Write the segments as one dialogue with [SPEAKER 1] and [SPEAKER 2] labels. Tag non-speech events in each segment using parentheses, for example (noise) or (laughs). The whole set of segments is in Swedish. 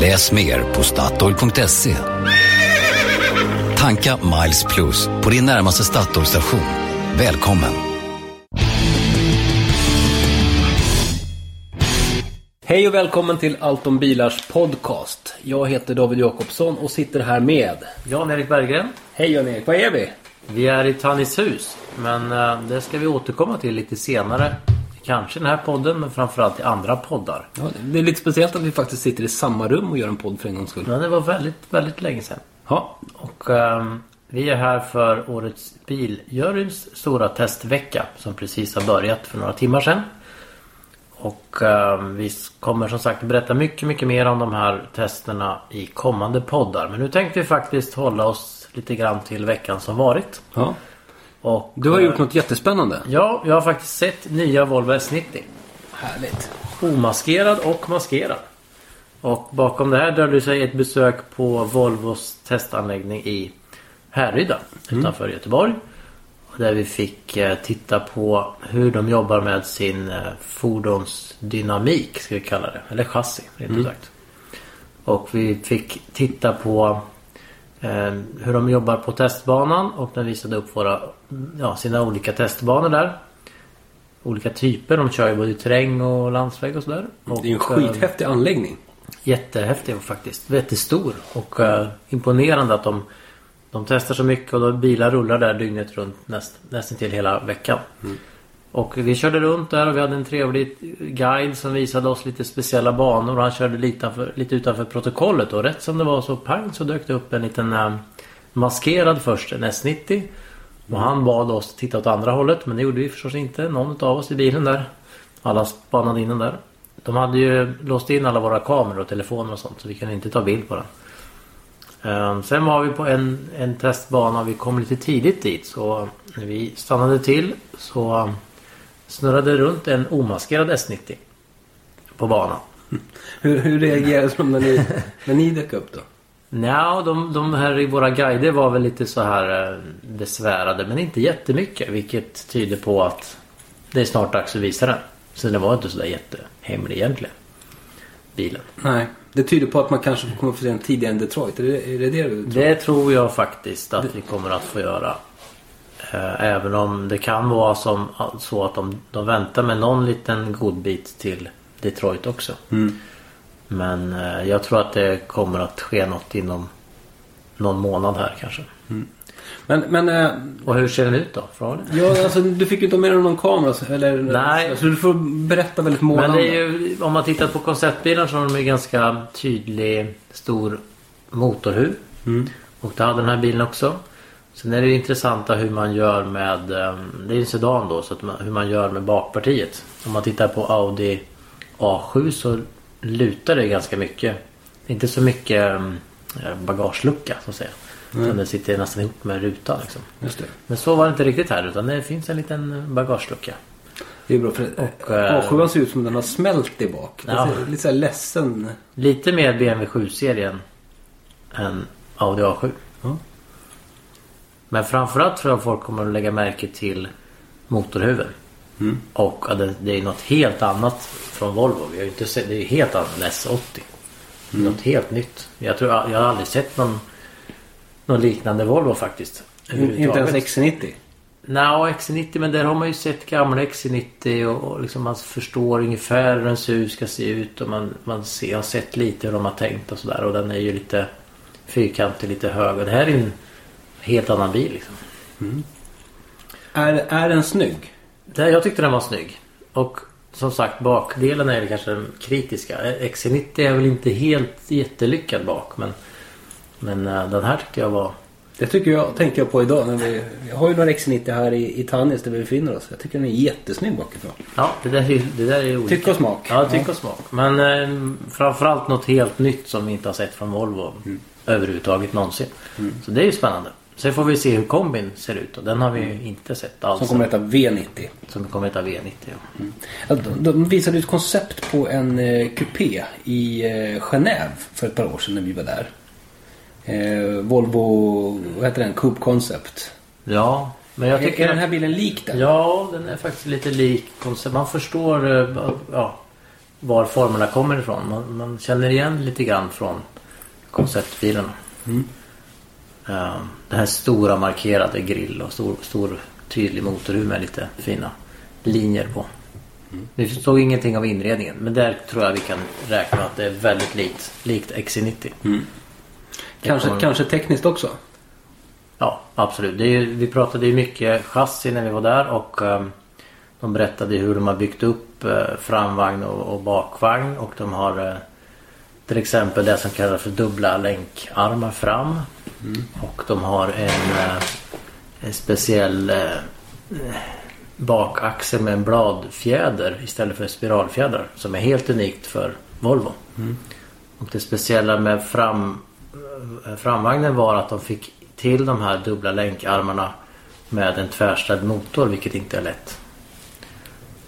[SPEAKER 1] Läs mer på Statoil.se. Tanka Miles Plus på din närmaste Statoil-station. Välkommen!
[SPEAKER 2] Hej och välkommen till Allt om bilars podcast. Jag heter David Jakobsson och sitter här med
[SPEAKER 3] Jan-Erik Berggren.
[SPEAKER 2] Hej Jan-Erik, var är vi?
[SPEAKER 3] Vi är i Tannishus. Men eh, det ska vi återkomma till lite senare. Kanske den här podden men framförallt i andra poddar.
[SPEAKER 2] Ja, det är lite speciellt att vi faktiskt sitter i samma rum och gör en podd för en gångs skull.
[SPEAKER 3] Men det var väldigt, väldigt länge sedan.
[SPEAKER 2] Ja,
[SPEAKER 3] Och ehm, vi är här för årets Biljuryns stora testvecka som precis har börjat för några timmar sedan. Och ehm, vi kommer som sagt berätta mycket, mycket mer om de här testerna i kommande poddar. Men nu tänkte vi faktiskt hålla oss lite grann till veckan som varit.
[SPEAKER 2] ja.
[SPEAKER 3] Och,
[SPEAKER 2] Du har
[SPEAKER 3] eh,
[SPEAKER 2] gjort något jättespännande.
[SPEAKER 3] Ja, jag har faktiskt sett nya Volvo S90.
[SPEAKER 2] Härligt.
[SPEAKER 3] Omaskerad och maskerad. Och bakom det här döljer sig ett besök på Volvos testanläggning i Härryda utanför Göteborg. Där vi fick eh, titta på hur de jobbar med sin eh, fordonsdynamik, ska vi kalla det. Eller chassi, rent sagt. Och vi fick titta på hur de jobbar på testbanan och den visade upp våra, ja, sina olika testbanor där. Olika typer. De kör ju både terräng och landsväg och sådär.
[SPEAKER 2] Det är en
[SPEAKER 3] eh,
[SPEAKER 2] skithäftig anläggning.
[SPEAKER 3] Jättehäftig faktiskt. Jättestor. Och eh, imponerande att de, de testar så mycket och bilar rullar där dygnet runt näst, nästan till hela veckan. Och vi körde runt där och vi hade en trevlig guide som visade oss lite speciella banor och han körde lite utanför, lite utanför protokollet och rätt som det var så pang så dök det upp en liten äh, maskerad först, en S90. Och han bad oss titta åt andra hållet men det gjorde vi förstås inte. Någon av oss i bilen där. Alla spanade in den där. De hade ju låst in alla våra kameror och telefoner och sånt så vi kunde inte ta bild på den. Ehm, Sen var vi på en, en testbana och vi kom lite tidigt dit så när vi stannade till så snurrade runt en omaskerad S90 på banan. (laughs)
[SPEAKER 2] Hur, hur reagerade de när ni, när ni dök upp då?
[SPEAKER 3] Nja, de, de här i våra guider var väl lite så här eh, besvärade men inte jättemycket vilket tyder på att det är snart dags att visa den. Så det var inte så där jättehemlig egentligen. Bilen.
[SPEAKER 2] Nej. Det tyder på att man kanske kommer få se den tidigare än Detroit. Är det är det, det du tror?
[SPEAKER 3] Det tror jag faktiskt att vi kommer att få göra. Eh, Även om det kan vara som, så att de, de väntar med någon liten godbit till Detroit också. Men eh, jag tror att det kommer att ske något inom någon månad här kanske.
[SPEAKER 2] Men, men eh,
[SPEAKER 3] Och hur ser den ut då? Fråga det.
[SPEAKER 2] ja, alltså, du fick ju inte med dig någon kamera. så- Eller,
[SPEAKER 3] Nej.
[SPEAKER 2] Så du får berätta väldigt målande.
[SPEAKER 3] Men ju, om man tittar på konceptbilar så har de ju ganska tydlig stor motorhuv. Och det hade den här bilen också. Sen är det intressanta hur man gör med, ehm, det är en sedan då, så att man, hur man gör med bakpartiet. Om man tittar på Audi A7 så lutar det ganska mycket. Inte så mycket ehm, bagagelucka så att säga. Utan det sitter nästan ihop med rutan liksom.
[SPEAKER 2] Det.
[SPEAKER 3] Men så var det inte riktigt här utan det finns en liten bagagelucka.
[SPEAKER 2] Det är bra för
[SPEAKER 3] Och, eh,
[SPEAKER 2] A7 ser ut som den har smält i bak.
[SPEAKER 3] Ja.
[SPEAKER 2] Lite, lite såhär ledsen.
[SPEAKER 3] Lite mer BMW 7-serien än Audi A7.
[SPEAKER 2] Ja.
[SPEAKER 3] Men framförallt tror jag folk kommer att lägga märke till motorhuven.
[SPEAKER 2] Mm.
[SPEAKER 3] Och att det, det är något helt annat från Volvo. Vi har ju inte sett, det är helt annat än S80.
[SPEAKER 2] Mm.
[SPEAKER 3] Något helt nytt. Jag tror jag, har aldrig sett någon, någon liknande Volvo faktiskt.
[SPEAKER 2] Inte ens XC90.
[SPEAKER 3] Nej, XC90 men där har man ju sett gamla XC90 och, och liksom man förstår ungefär hur en SUV ska se ut och man, man ser, har sett lite hur de har tänkt och sådär och den är ju lite fyrkantig, lite hög och det här är en helt annan bil liksom.
[SPEAKER 2] Är, är den snygg?
[SPEAKER 3] Det, jag tyckte den var snygg. Och som sagt bakdelen är väl kanske den kritiska. XC90 är väl inte helt jättelyckad bak men Men eh, den här tyckte jag var
[SPEAKER 2] Det tycker jag, tänker jag på idag. När vi, jag har ju några XC90 här i, i Tannis där vi befinner oss. Jag tycker den är jättesnygg bakifrån.
[SPEAKER 3] Ja, det där är, det där är olika.
[SPEAKER 2] Tycke och smak.
[SPEAKER 3] Ja, tycke och smak. Men eh, framförallt något helt nytt som vi inte har sett från Volvo överhuvudtaget någonsin. Så det är ju spännande. Sen får vi se hur kombin ser ut och den har vi ju inte sett alls.
[SPEAKER 2] Som kommer att heta V90.
[SPEAKER 3] som kommer att heta V90. Ja.
[SPEAKER 2] Ja, de, de visade ett koncept på en eh, kupé i eh, Genève för ett par år sedan när vi var där. Eh, Volvo, vad heter den? Coupe Concept.
[SPEAKER 3] ja, men jag
[SPEAKER 2] Är,
[SPEAKER 3] tycker
[SPEAKER 2] är den här bilen lik den?
[SPEAKER 3] Ja, den är faktiskt lite lik koncept. Man förstår eh, ja, var formerna kommer ifrån. Man, man känner igen lite grann från konceptbilarna. Eh, Den här stora markerade grill och stor, stor tydlig motorhuv med lite fina linjer på. Vi såg ingenting av inredningen men där tror jag vi kan räkna att det är väldigt likt, likt XC90.
[SPEAKER 2] Kanske,
[SPEAKER 3] kommer-
[SPEAKER 2] kanske tekniskt också?
[SPEAKER 3] Ja, absolut. Det är ju, vi pratade ju mycket chassi när vi var där och ehm, de berättade hur de har byggt upp eh, framvagn och, och bakvagn och de har eh, till exempel det som kallas för dubbla länkarmar fram. Och de har en, eh, en speciell eh, bakaxel med en bladfjäder istället för spiralfjädrar som är helt unikt för Volvo. Och det speciella med fram, eh, framvagnen var att de fick till de här dubbla länkarmarna med en tvärställd motor vilket inte är lätt.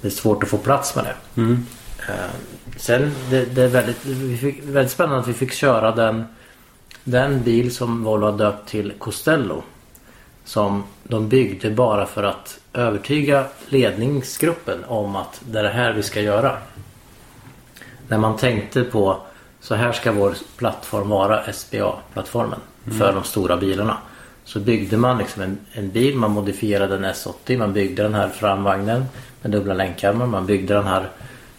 [SPEAKER 3] Det är svårt att få plats med det. Eh, Sen det, det är väldigt, vi fick, väldigt spännande att vi fick köra den, den bil som Volvo har döpt till Costello. Som de byggde bara för att övertyga ledningsgruppen om att det är det här vi ska göra. När man tänkte på så här ska vår plattform vara, SBA-plattformen, för de stora bilarna. Så byggde man liksom en, en bil, man modifierade en S80, man byggde den här framvagnen med dubbla länkarmar, man byggde den här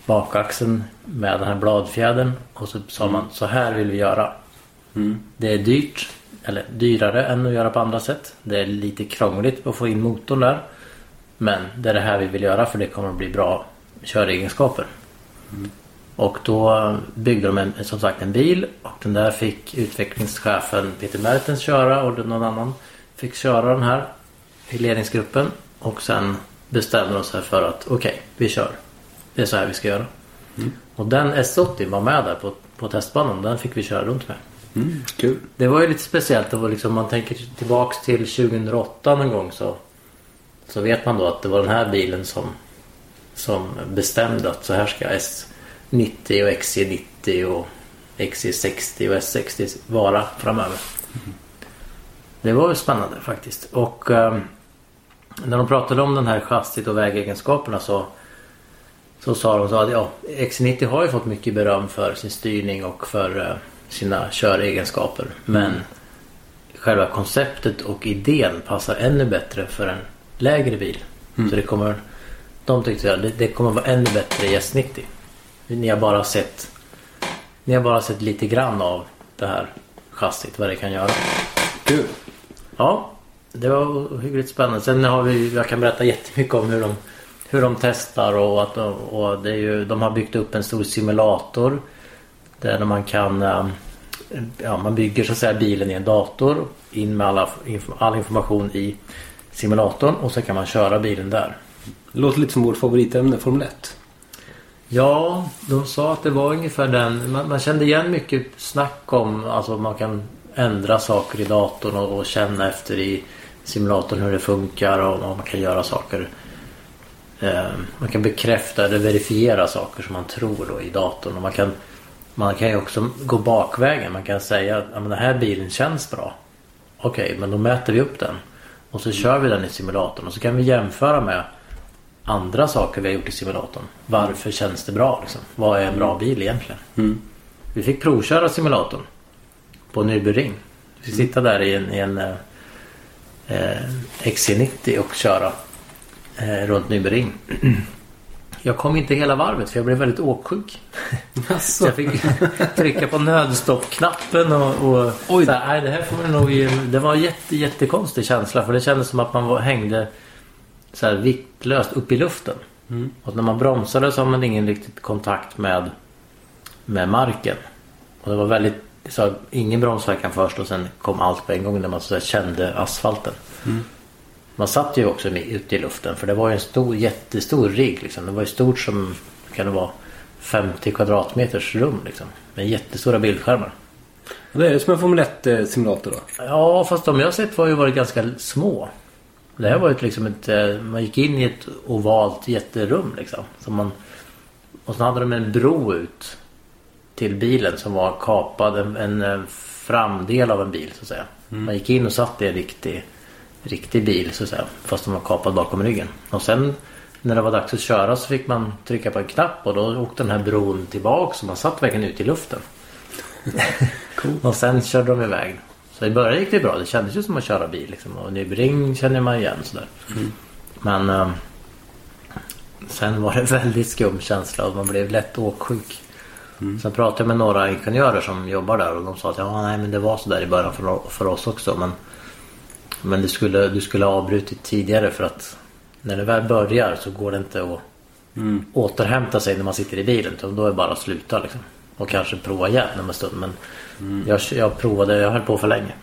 [SPEAKER 3] bakaxeln med den här bladfjädern och så sa man så här vill vi göra. Det är dyrt, eller dyrare än att göra på andra sätt. Det är lite krångligt att få in motorn där. Men det är det här vi vill göra för det kommer att bli bra köregenskaper. Och då byggde de en, som sagt en bil och den där fick utvecklingschefen Peter Mertens köra och någon annan fick köra den här i ledningsgruppen. Och sen bestämde de sig för att okej, vi kör. Det är så här vi ska göra. Och den S80 var med där på, på testbanan. Den fick vi köra runt med.
[SPEAKER 2] Mm, kul.
[SPEAKER 3] Det var ju lite speciellt. Det var liksom, man tänker tillbaks till 2008 någon gång så, så vet man då att det var den här bilen som, som bestämde att så här ska S90 och XC90 och XC60 och S60 vara framöver. Det var ju spännande faktiskt. Och ehm, när de pratade om den här chassit och vägegenskaperna så så sa de så att ja, XC90 har ju fått mycket beröm för sin styrning och för eh, sina köregenskaper. Men själva konceptet och idén passar ännu bättre för en lägre bil. Så det kommer, de tyckte att det, det kommer vara ännu bättre i S90. Ni har bara sett Ni har bara sett lite grann av det här chassit, vad det kan göra.
[SPEAKER 2] Kul.
[SPEAKER 3] Ja, det var hyggligt spännande. Sen har vi, jag kan berätta jättemycket om hur de, hur de testar och att de, och det är ju, de har byggt upp en stor simulator. Där man kan, eh, ja man bygger så att säga bilen i en dator. In med alla, all information i simulatorn och så kan man köra bilen där.
[SPEAKER 2] Det låter lite som vårt favoritämne, Formel 1.
[SPEAKER 3] Ja, de sa att det var ungefär den. Man, man kände igen mycket snack om alltså man kan ändra saker i datorn och, och känna efter i simulatorn hur det funkar och, och man kan göra saker. Eh, man kan bekräfta eller verifiera saker som man tror då i datorn. Och man kan, man kan ju också gå bakvägen. Man kan säga att ja, men den här bilen känns bra. Okej, men då mäter vi upp den. Och så kör vi den i simulatorn och så kan vi jämföra med andra saker vi har gjort i simulatorn. Varför känns det bra? Liksom? Vad är en bra bil egentligen? Vi fick provköra simulatorn på Nürburgring. Vi fick sitta där i en, i en eh, eh, XC90 och köra eh, runt Nürburgring. (clears throat) Jag kom inte hela varvet för jag blev väldigt åksjuk. (laughs) Så jag fick (laughs) trycka på nödstoppknappen och, och
[SPEAKER 2] Oj.
[SPEAKER 3] så här, nej, det här får vi nog ge- Det var en jätte, jättekonstig känsla för det kändes som att man var, hängde så här viktlöst upp i luften. Och när man bromsade så har man ingen riktigt kontakt med, med marken. Och det var väldigt så ingen bromsverkan först och sen kom allt på en gång när man så här kände asfalten. Man satt ju också ute i luften för det var ju en stor, jättestor rigg. Liksom. Det var ju stort som kan det vara 50 kvadratmeters rum liksom. Med jättestora bildskärmar.
[SPEAKER 2] Och det är som en Formel 1-simulator då?
[SPEAKER 3] Ja, fast de jag sett var ju varit ganska små. Det här var ju liksom ett... eh, Man gick in i ett ovalt jätterum liksom. Så man, och så hade de en bro ut till bilen som var kapad. En, en eh, framdel av en bil så att säga. Man gick in och satt i en riktig, riktig bil så att säga. Fast den var kapad bakom ryggen. Och sen när det var dags att köra så fick man trycka på en knapp och då åkte den här bron tillbaka. Så man satt verkligen ute i luften. (laughs) Och sen körde de iväg. Så i början gick det bra. Det kändes ju som att köra bil. Liksom. Och Nybring känner man igen sådär. Men eh, sen var det en (laughs) väldigt skum känsla och man blev lätt åksjuk. Sen pratade jag med några ingenjörer som jobbar där och de sa att ja, nej, men det var så där i början för, för oss också. Men, men du, skulle, du skulle ha avbrutit tidigare för att när det väl börjar så går det inte att återhämta sig när man sitter i bilen. Utan då är det bara att sluta liksom. Och kanske prova igen om en stund. Men jag, jag provade, jag höll på för länge.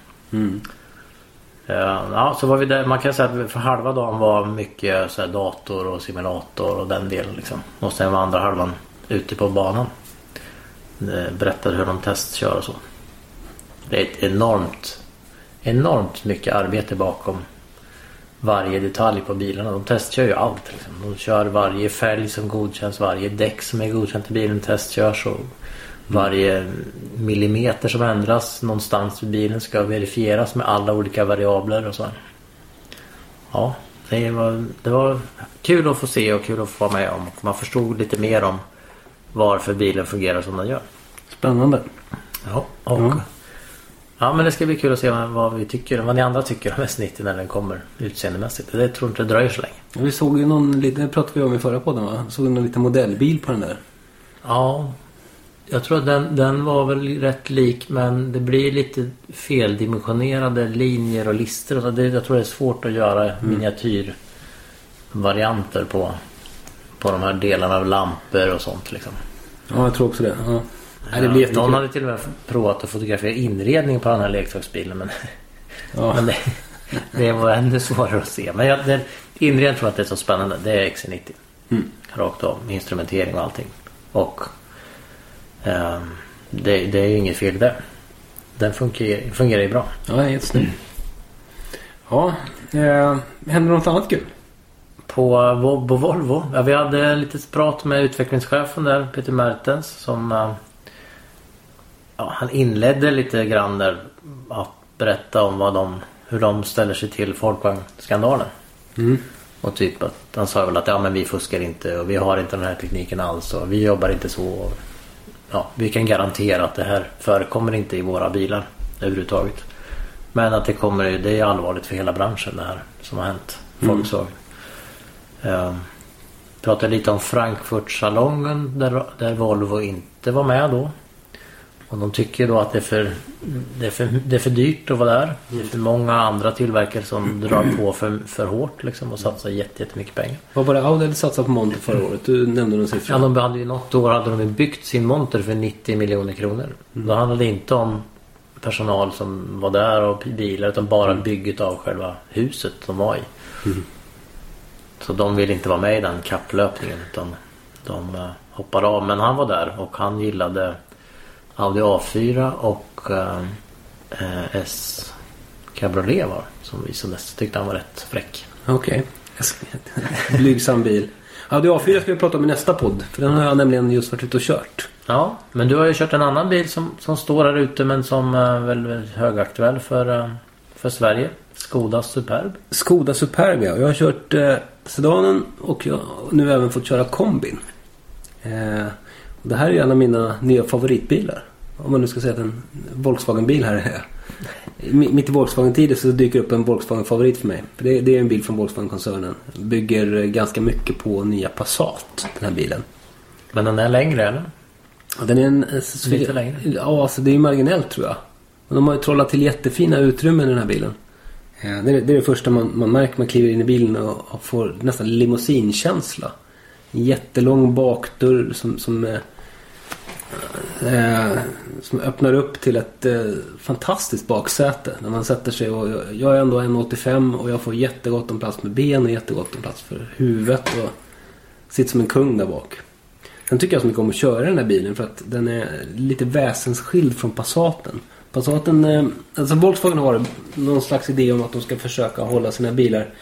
[SPEAKER 3] Eh, Ja, så var vi där. Man kan säga att för halva dagen var mycket så här dator och simulator och den delen liksom. Och sen var andra halvan ute på banan. Eh, Berättade hur de testkör och så. Det är ett enormt, enormt mycket arbete bakom varje detalj på bilarna. De testkör ju allt. Liksom. De kör varje fälg som godkänns, varje däck som är godkänt i bilen testkörs. Och varje millimeter som ändras någonstans i bilen ska verifieras med alla olika variabler och så. Ja, det var, det var kul att få se och kul att få vara med om. Man förstod lite mer om varför bilen fungerar som den gör.
[SPEAKER 2] Spännande.
[SPEAKER 3] Ja, och,
[SPEAKER 2] Ja.
[SPEAKER 3] Ja. men det ska bli kul att se vad, vad vi tycker, vad ni andra tycker om S90 när den kommer utseendemässigt. Det tror inte det dröjer så länge.
[SPEAKER 2] Ja, Vi såg ju någon det pratade vi om i förra podden va? Såg någon liten modellbil på den där.
[SPEAKER 3] Ja, jag tror att den, den var väl rätt lik men det blir lite feldimensionerade linjer och lister. och så. Det, jag tror det är svårt att göra miniatyrvarianter på, på de här delarna av lampor och sånt liksom.
[SPEAKER 2] Ja, jag tror också det. Ja. Nej, det blir
[SPEAKER 3] Ja, Någon hade till och med provat att fotografera inredningen på den här leksaksbilen men, (laughs)
[SPEAKER 2] Ja.
[SPEAKER 3] men det, det var ännu svårare att se. Men jag, det, inredningen tror jag inte är så spännande. Det är XC90.
[SPEAKER 2] Mm.
[SPEAKER 3] Rakt av. med Instrumentering och allting. Och ehm, det, det är ju inget fel där. Den fungerar, fungerar ju bra.
[SPEAKER 2] Ja, det är jättesnygg. Ja, eh, händer något annat kul?
[SPEAKER 3] På, på Volvo. Ja, vi hade lite prat med utvecklingschefen där, Peter Mertens. Som eh, ja, han inledde lite grann där att berätta om vad de, hur de ställer sig till Folkvagn-skandalen.
[SPEAKER 2] Mm.
[SPEAKER 3] Och typ att han sa väl att ja men vi fuskar inte och vi har inte den här tekniken alls och vi jobbar inte så. Och, ja, vi kan garantera att det här förekommer inte i våra bilar överhuvudtaget. Men att det kommer, det är allvarligt för hela branschen det här som har hänt. Volkswagen. Mm. pratade lite om Frankfurtsalongen där, där Volvo inte var med då. Och de tycker då att det är, för, det, är för, det är för dyrt att vara där. Det är för många andra tillverkare som drar på för, för hårt liksom och satsar jätte- jättemycket pengar.
[SPEAKER 2] Vad var det Audi satsat på monter förra året? Du nämnde någon siffra.
[SPEAKER 3] Ja, de hade ju något år hade de byggt sin monter för 90 miljoner kronor. Då handlade det inte om personal som var där och bilar utan bara bygget av själva huset de var i. Så de ville inte vara med i den kapplöpningen utan de eh, hoppade av. Men han var där och han gillade Audi A4 och eh, eh, S Cabriolet var som visades. Tyckte han var rätt fräck.
[SPEAKER 2] Okej. (laughs) Blygsam bil. Audi A4 ska vi prata om i nästa podd. För den har jag nämligen just varit ute och kört.
[SPEAKER 3] Ja, men du har ju kört en annan bil som, som står här ute men som är väl väl högaktuell för, eh, för Sverige. Skoda Superb.
[SPEAKER 2] Skoda Superbia. Jag har kört eh, sedanen och jag har nu även fått köra kombin. Eh, det här är en av mina nya favoritbilar. Om man nu ska säga att en Volkswagen-bil här är. Mi- Mitt i Volkswagen-tider så dyker upp en Volkswagen-favorit för mig. För det, det är en bil från Volkswagen-koncernen. Bygger eh, ganska mycket på nya Passat, den här bilen.
[SPEAKER 3] Men den är längre eller?
[SPEAKER 2] Ja, Den är en...
[SPEAKER 3] Lite längre.
[SPEAKER 2] Ja, alltså det är marginellt tror jag. Men de har ju trollat till jättefina utrymmen i den här bilen. Ja, det, är, det är det första man, man märker. Man kliver in i bilen och, och får nästan limousinkänsla. En jättelång bakdörr som, som eh, Eh, som öppnar upp till ett eh, fantastiskt baksäte. När man sätter sig och jag, jag är ändå 1,85 och jag får jättegott om plats med ben och jättegott om plats för huvudet. Och sitter som en kung där bak. Sen tycker jag så mycket om att köra den här bilen för att den är lite väsensskild från Passaten. Passaten, eh, alltså Volkswagen har någon slags idé om att de ska försöka hålla sina bilar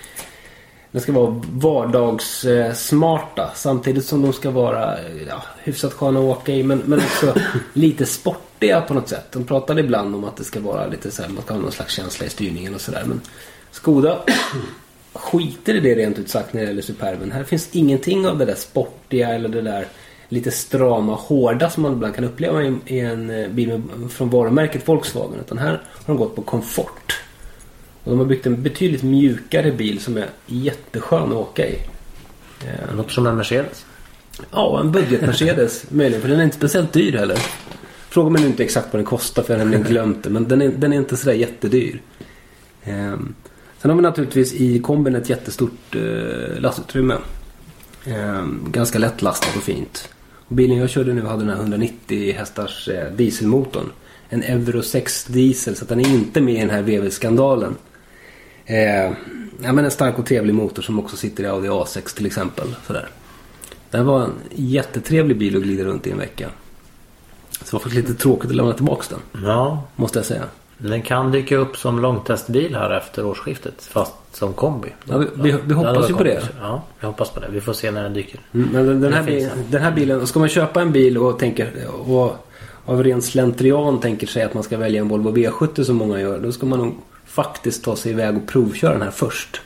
[SPEAKER 2] de ska vara vardagssmarta samtidigt som de ska vara ja, hyfsat sköna att åka i men, men också (laughs) lite sportiga på något sätt. De pratar ibland om att det ska vara lite så här, man ska ha någon slags känsla i styrningen och sådär. Men Skoda (clears throat) skiter i det rent ut sagt när det gäller Superben. Här finns ingenting av det där sportiga eller det där lite strama, hårda som man ibland kan uppleva i en eh, bil från varumärket Volkswagen. Utan här har de gått på komfort. Och de har byggt en betydligt mjukare bil som är jätteskön att åka i.
[SPEAKER 3] Det låter som en Mercedes.
[SPEAKER 2] Ja, en budget-Mercedes (laughs) möjligen. För den är inte speciellt dyr heller. Fråga mig nu inte exakt vad den kostar för jag har nämligen (laughs) glömt det. Men den är, den är inte sådär jättedyr. Ehm, sen har vi naturligtvis i kombin ett jättestort eh, lastutrymme. Ehm, ganska lätt lastat och fint. Och bilen jag körde nu hade den här 190 hästars eh, dieselmotorn. En Euro 6 diesel så att den är inte med i den här VW-skandalen. Eh, ja, men en stark och trevlig motor som också sitter i Audi A6 till exempel. Sådär. Det var en jättetrevlig bil att glida runt i en vecka. Så det var faktiskt lite tråkigt att lämna tillbaka den.
[SPEAKER 3] Ja,
[SPEAKER 2] Måste jag säga.
[SPEAKER 3] den kan dyka upp som långtestbil här efter årsskiftet. Fast som kombi.
[SPEAKER 2] Ja, vi, vi, vi hoppas ju på det.
[SPEAKER 3] Ja, vi hoppas på det. Vi får se när den dyker.
[SPEAKER 2] Mm, Men den, den, här bilen, den här bilen, ska man köpa en bil och tänker och av ren slentrian tänker sig att man ska välja en Volvo V70 som många gör. Då ska man nog faktiskt ta sig iväg och provköra den här först.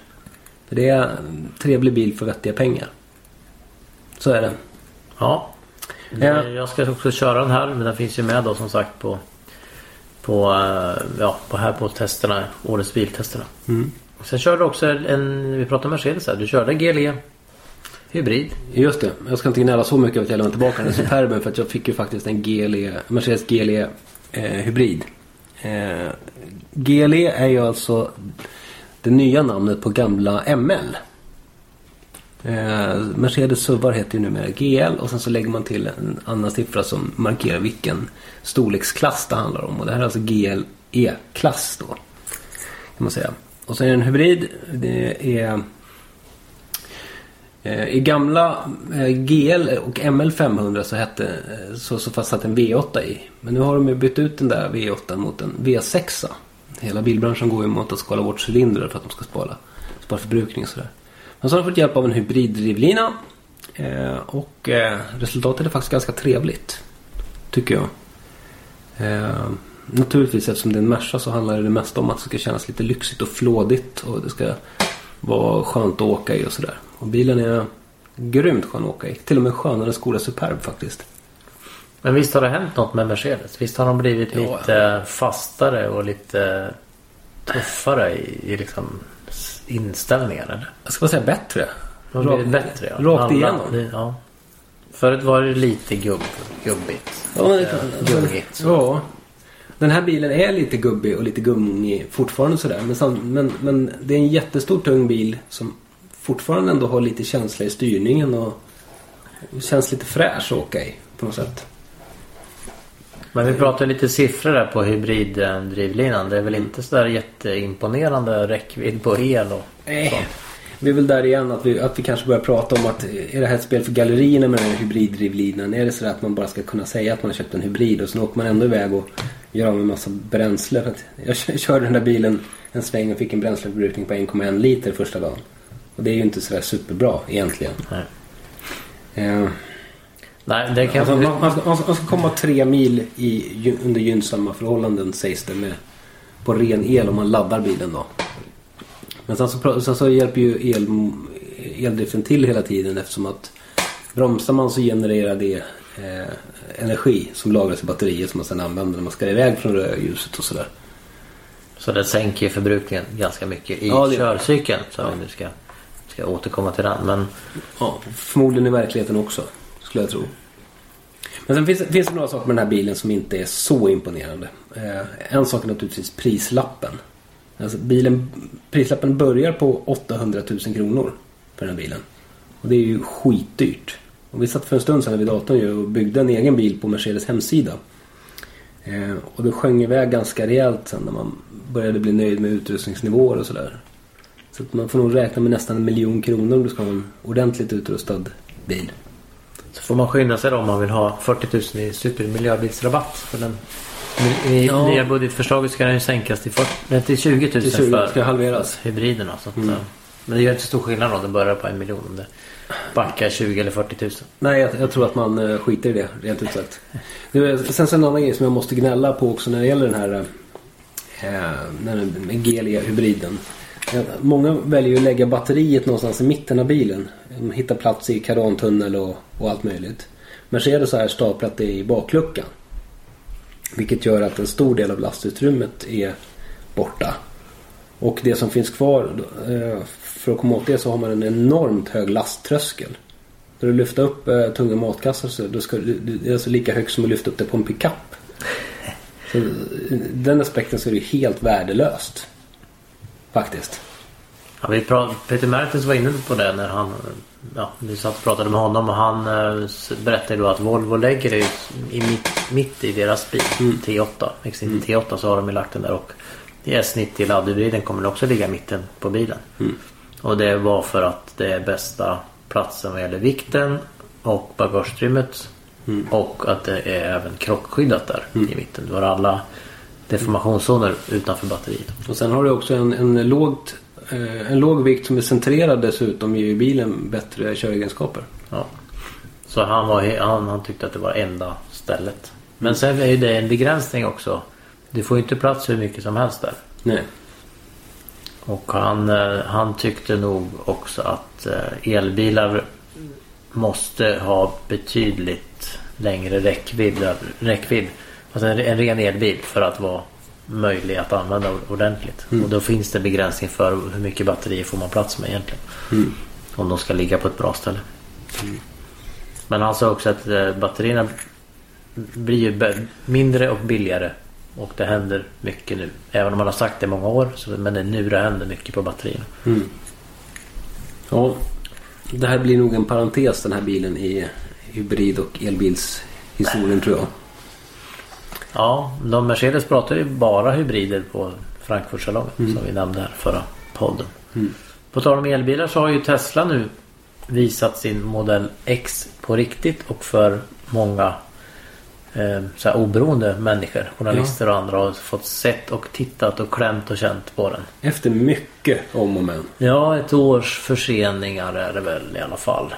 [SPEAKER 2] För det är en trevlig bil för vettiga pengar. Så är det.
[SPEAKER 3] Ja.
[SPEAKER 2] Ja.
[SPEAKER 3] Jag ska också köra den här. Men den finns ju med då som sagt på på, eh, ja, på här på testerna. Årets biltesterna.
[SPEAKER 2] Mm.
[SPEAKER 3] Sen körde du också en, vi pratade Mercedes här. Du körde GLE Hybrid.
[SPEAKER 2] Just det. Jag ska inte gnälla så mycket över att jag lämnade tillbaka den Superben för att jag fick ju faktiskt en GLE, Mercedes GLE eh, hybrid. Eh, GLE är ju alltså det nya namnet på gamla ML. Eh, Mercedes SUVar heter ju numera GL och sen så lägger man till en annan siffra som markerar vilken storleksklass det handlar om. Och det här är alltså GLE-klass då. Kan man säga. Och sen är det en hybrid. Det är eh, I gamla eh, GL och ML 500 så, hette, eh, så, så fanns det en V8 i. Men nu har de ju bytt ut den där V8 mot en V6. Hela bilbranschen går ju mot att skala bort cylindrar för att de ska spara, spara förbrukning och sådär. Men så har de fått hjälp av en hybriddrivlina. Eh, och eh, resultatet är faktiskt ganska trevligt. Tycker jag. Eh, naturligtvis eftersom det är en Merca så handlar det mest om att det ska kännas lite lyxigt och flådigt. Och det ska vara skönt att åka i och sådär. Och bilen är grymt skön att åka i. Till och med skönare än Skoda Superb faktiskt.
[SPEAKER 3] Men visst har det hänt något med Mercedes? Visst har de blivit
[SPEAKER 2] Ja,
[SPEAKER 3] lite fastare och lite tuffare i, i liksom inställningen eller?
[SPEAKER 2] Jag ska säga bättre.
[SPEAKER 3] De har blivit bättre ja.
[SPEAKER 2] Rakt
[SPEAKER 3] Alla-
[SPEAKER 2] igenom.
[SPEAKER 3] Ja. Förut var det lite gubb, gubbigt.
[SPEAKER 2] Ja, men
[SPEAKER 3] Eh,
[SPEAKER 2] kan-
[SPEAKER 3] Gungigt.
[SPEAKER 2] Ja. Den här bilen är lite gubbig och lite gungig fortfarande sådär. Men, sam- men, men det är en jättestor tung bil som fortfarande ändå har lite känsla i styrningen och känns lite fräsch att åka i på något sätt.
[SPEAKER 3] Men vi pratar lite siffror där på hybriddrivlinan. Det är väl inte sådär jätteimponerande räckvidd på el och
[SPEAKER 2] Nej.
[SPEAKER 3] sånt.
[SPEAKER 2] Vi är väl där igen att vi, att vi kanske börjar prata om att är det här ett spel för gallerierna med den här hybriddrivlinan? Är det så att man bara ska kunna säga att man har köpt en hybrid och sen åker man ändå iväg och gör av med massa bränsle? Jag kö- körde den där bilen en sväng och fick en bränsleförbrukning på 1,1 liter första dagen. Och det är ju inte sådär superbra egentligen.
[SPEAKER 3] Nej.
[SPEAKER 2] Eh,
[SPEAKER 3] Nej, det kan
[SPEAKER 2] alltså, man, man, ska, man ska- komma tre mil i, under gynnsamma förhållanden sägs det med, på ren el om man laddar bilen då. Men sen så, sen så hjälper ju el, eldriften till hela tiden eftersom att bromsar man så genererar det eh, energi som lagras i batteriet som man sedan använder när man ska iväg från rödljuset och sådär.
[SPEAKER 3] Så det sänker förbrukningen ganska mycket i
[SPEAKER 2] Ja, det-
[SPEAKER 3] körcykeln. Så vi nu ska, ska återkomma till den. Men
[SPEAKER 2] Ja, förmodligen i verkligheten också. Skulle jag tro. Men sen finns, finns det några saker med den här bilen som inte är så imponerande. Eh, en sak är naturligtvis prislappen. Alltså bilen, prislappen börjar på 800 000 kronor för den här bilen. Och det är ju skitdyrt. Och vi satt för en stund sedan vid datorn ju och byggde en egen bil på Mercedes hemsida. Eh, och det sjöng iväg ganska rejält sen när man började bli nöjd med utrustningsnivåer och sådär. Så att man får nog räkna med nästan en miljon kronor om du ska ha en ordentligt utrustad bil.
[SPEAKER 3] Så får man skynda sig då om man vill ha 40 000 i supermiljöbilsrabatt. För den, I
[SPEAKER 2] Ja.
[SPEAKER 3] nya budgetförslaget ska den ju sänkas till, 40, nej, till 20 000
[SPEAKER 2] Till 20
[SPEAKER 3] för
[SPEAKER 2] ska halveras.
[SPEAKER 3] hybriderna. Så att,
[SPEAKER 2] Mm.
[SPEAKER 3] eh, Men det gör inte stor skillnad då. Den börjar på en miljon. Om det backar 20 eller 40 000.
[SPEAKER 2] Nej, jag, jag tror att man eh, skiter i det, rent ut sagt. Det, sen så en annan grej som jag måste gnälla på också när det gäller den här eh, den- med GLE-hybriden. Många väljer ju att lägga batteriet någonstans i mitten av bilen. De hittar plats i kardantunnel och, och allt möjligt. Mercedes har här staplat det i bakluckan. Vilket gör att en stor del av lastutrymmet är borta. Och det som finns kvar, eh, för att komma åt det så har man en enormt hög lasttröskel. När du lyfter upp eh, tunga matkassar så då ska, det är alltså lika högt som att lyfta upp det på en pickup. Så, den aspekten så är det helt värdelöst. Faktiskt.
[SPEAKER 3] Ja, vi Peter Mertens var inne på det när han... Ja, vi satt och pratade med honom och han eh, berättade då att Volvo lägger det i mitt, mitt i deras bil. T8. X90 T8 så har de lagt den där och i S90 laddhybriden kommer den också ligga i mitten på bilen. Och det var för att det är bästa platsen vad gäller vikten och bagageutrymmet. Och att det är även krockskyddat där i mitten. Du har alla deformationszoner utanför batteriet.
[SPEAKER 2] Och sen har du också en, en, lågt, eh, en låg vikt som är centrerad dessutom ger ju bilen bättre köregenskaper.
[SPEAKER 3] Ja. Så han, var, han, han tyckte att det var enda stället. Men sen är ju det en begränsning också. Du får ju inte plats hur mycket som helst där.
[SPEAKER 2] Nej.
[SPEAKER 3] Och han, eh, han tyckte nog också att eh, elbilar måste ha betydligt längre räckvidd. räckvidd. Alltså en, en ren elbil för att vara möjlig att använda ordentligt. Och då finns det begränsning för hur mycket batterier får man plats med egentligen. Om de ska ligga på ett bra ställe. Men han sa också att eh, batterierna blir ju mindre och billigare. Och det händer mycket nu. Även om man har sagt det i många år. Så, men det är nu det händer mycket på batterierna.
[SPEAKER 2] Ja, det här blir nog en parentes den här bilen i hybrid och elbilshistorien tror jag.
[SPEAKER 3] Ja, de Mercedes pratar ju bara hybrider på Frankfurtsalongen. Som vi nämnde här förra podden. På tal om elbilar så har ju Tesla nu visat sin modell X på riktigt. Och för många eh, så här oberoende människor. Journalister och andra har fått sett och tittat och klämt och känt på den.
[SPEAKER 2] Efter mycket om och men.
[SPEAKER 3] Ja, ett års förseningar är det väl i alla fall.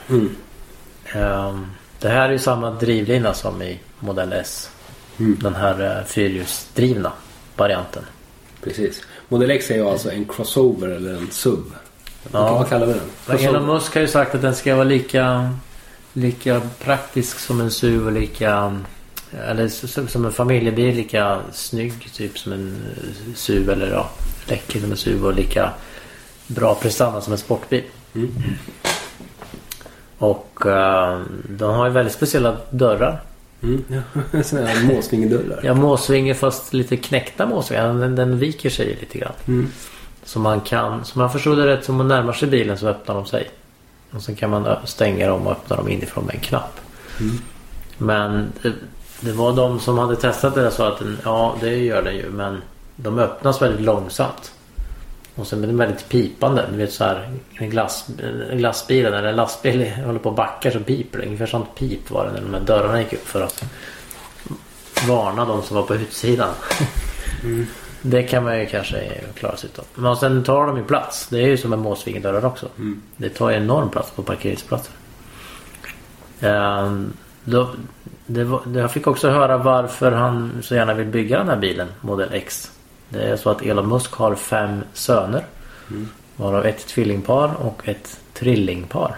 [SPEAKER 3] Ehm, det här är ju samma drivlina som i Modell S. Den här eh, fyrhjulsdrivna varianten.
[SPEAKER 2] Precis. Model X är ju alltså en crossover eller en sub.
[SPEAKER 3] Ja.
[SPEAKER 2] Vad kallar vi den?
[SPEAKER 3] Elon Musk har ju sagt att den ska vara lika, lika praktisk som en SUV och lika... Eller som en familjebil, lika snygg typ som en eh, SUV eller ja, läcker som en SUV och lika bra prestanda som en sportbil. Och eh, de har ju väldigt speciella dörrar.
[SPEAKER 2] Mm, ja. (laughs) Sådana här måsvingedörrar.
[SPEAKER 3] Ja, måsvinge fast lite knäckta måsvingar. Den, den viker sig lite grann. Så man kan, som jag förstod det rätt, som man närmar sig bilen så öppnar de sig. Och sen kan man stänga dem och öppna dem inifrån med en knapp. Men det, det var de som hade testat det där sa att den, ja det gör den ju men de öppnas väldigt långsamt. Och sen blir den väldigt pipande. Du vet så här en, glass, en glassbil eller en lastbil (laughs) håller på och backar så piper det. Ungefär sånt pip var det när de här dörrarna gick upp för att varna de som var på utsidan. (laughs) Det kan man ju kanske klara sig utan. Men sen tar de ju plats. Det är ju som en måsvingedörrar också. Det tar ju enorm plats på parkeringsplatser. Då, det var, jag fick också höra varför han så gärna vill bygga den här bilen, Model X. Det är så att Elon Musk har fem söner. Varav ett tvillingpar och ett trillingpar.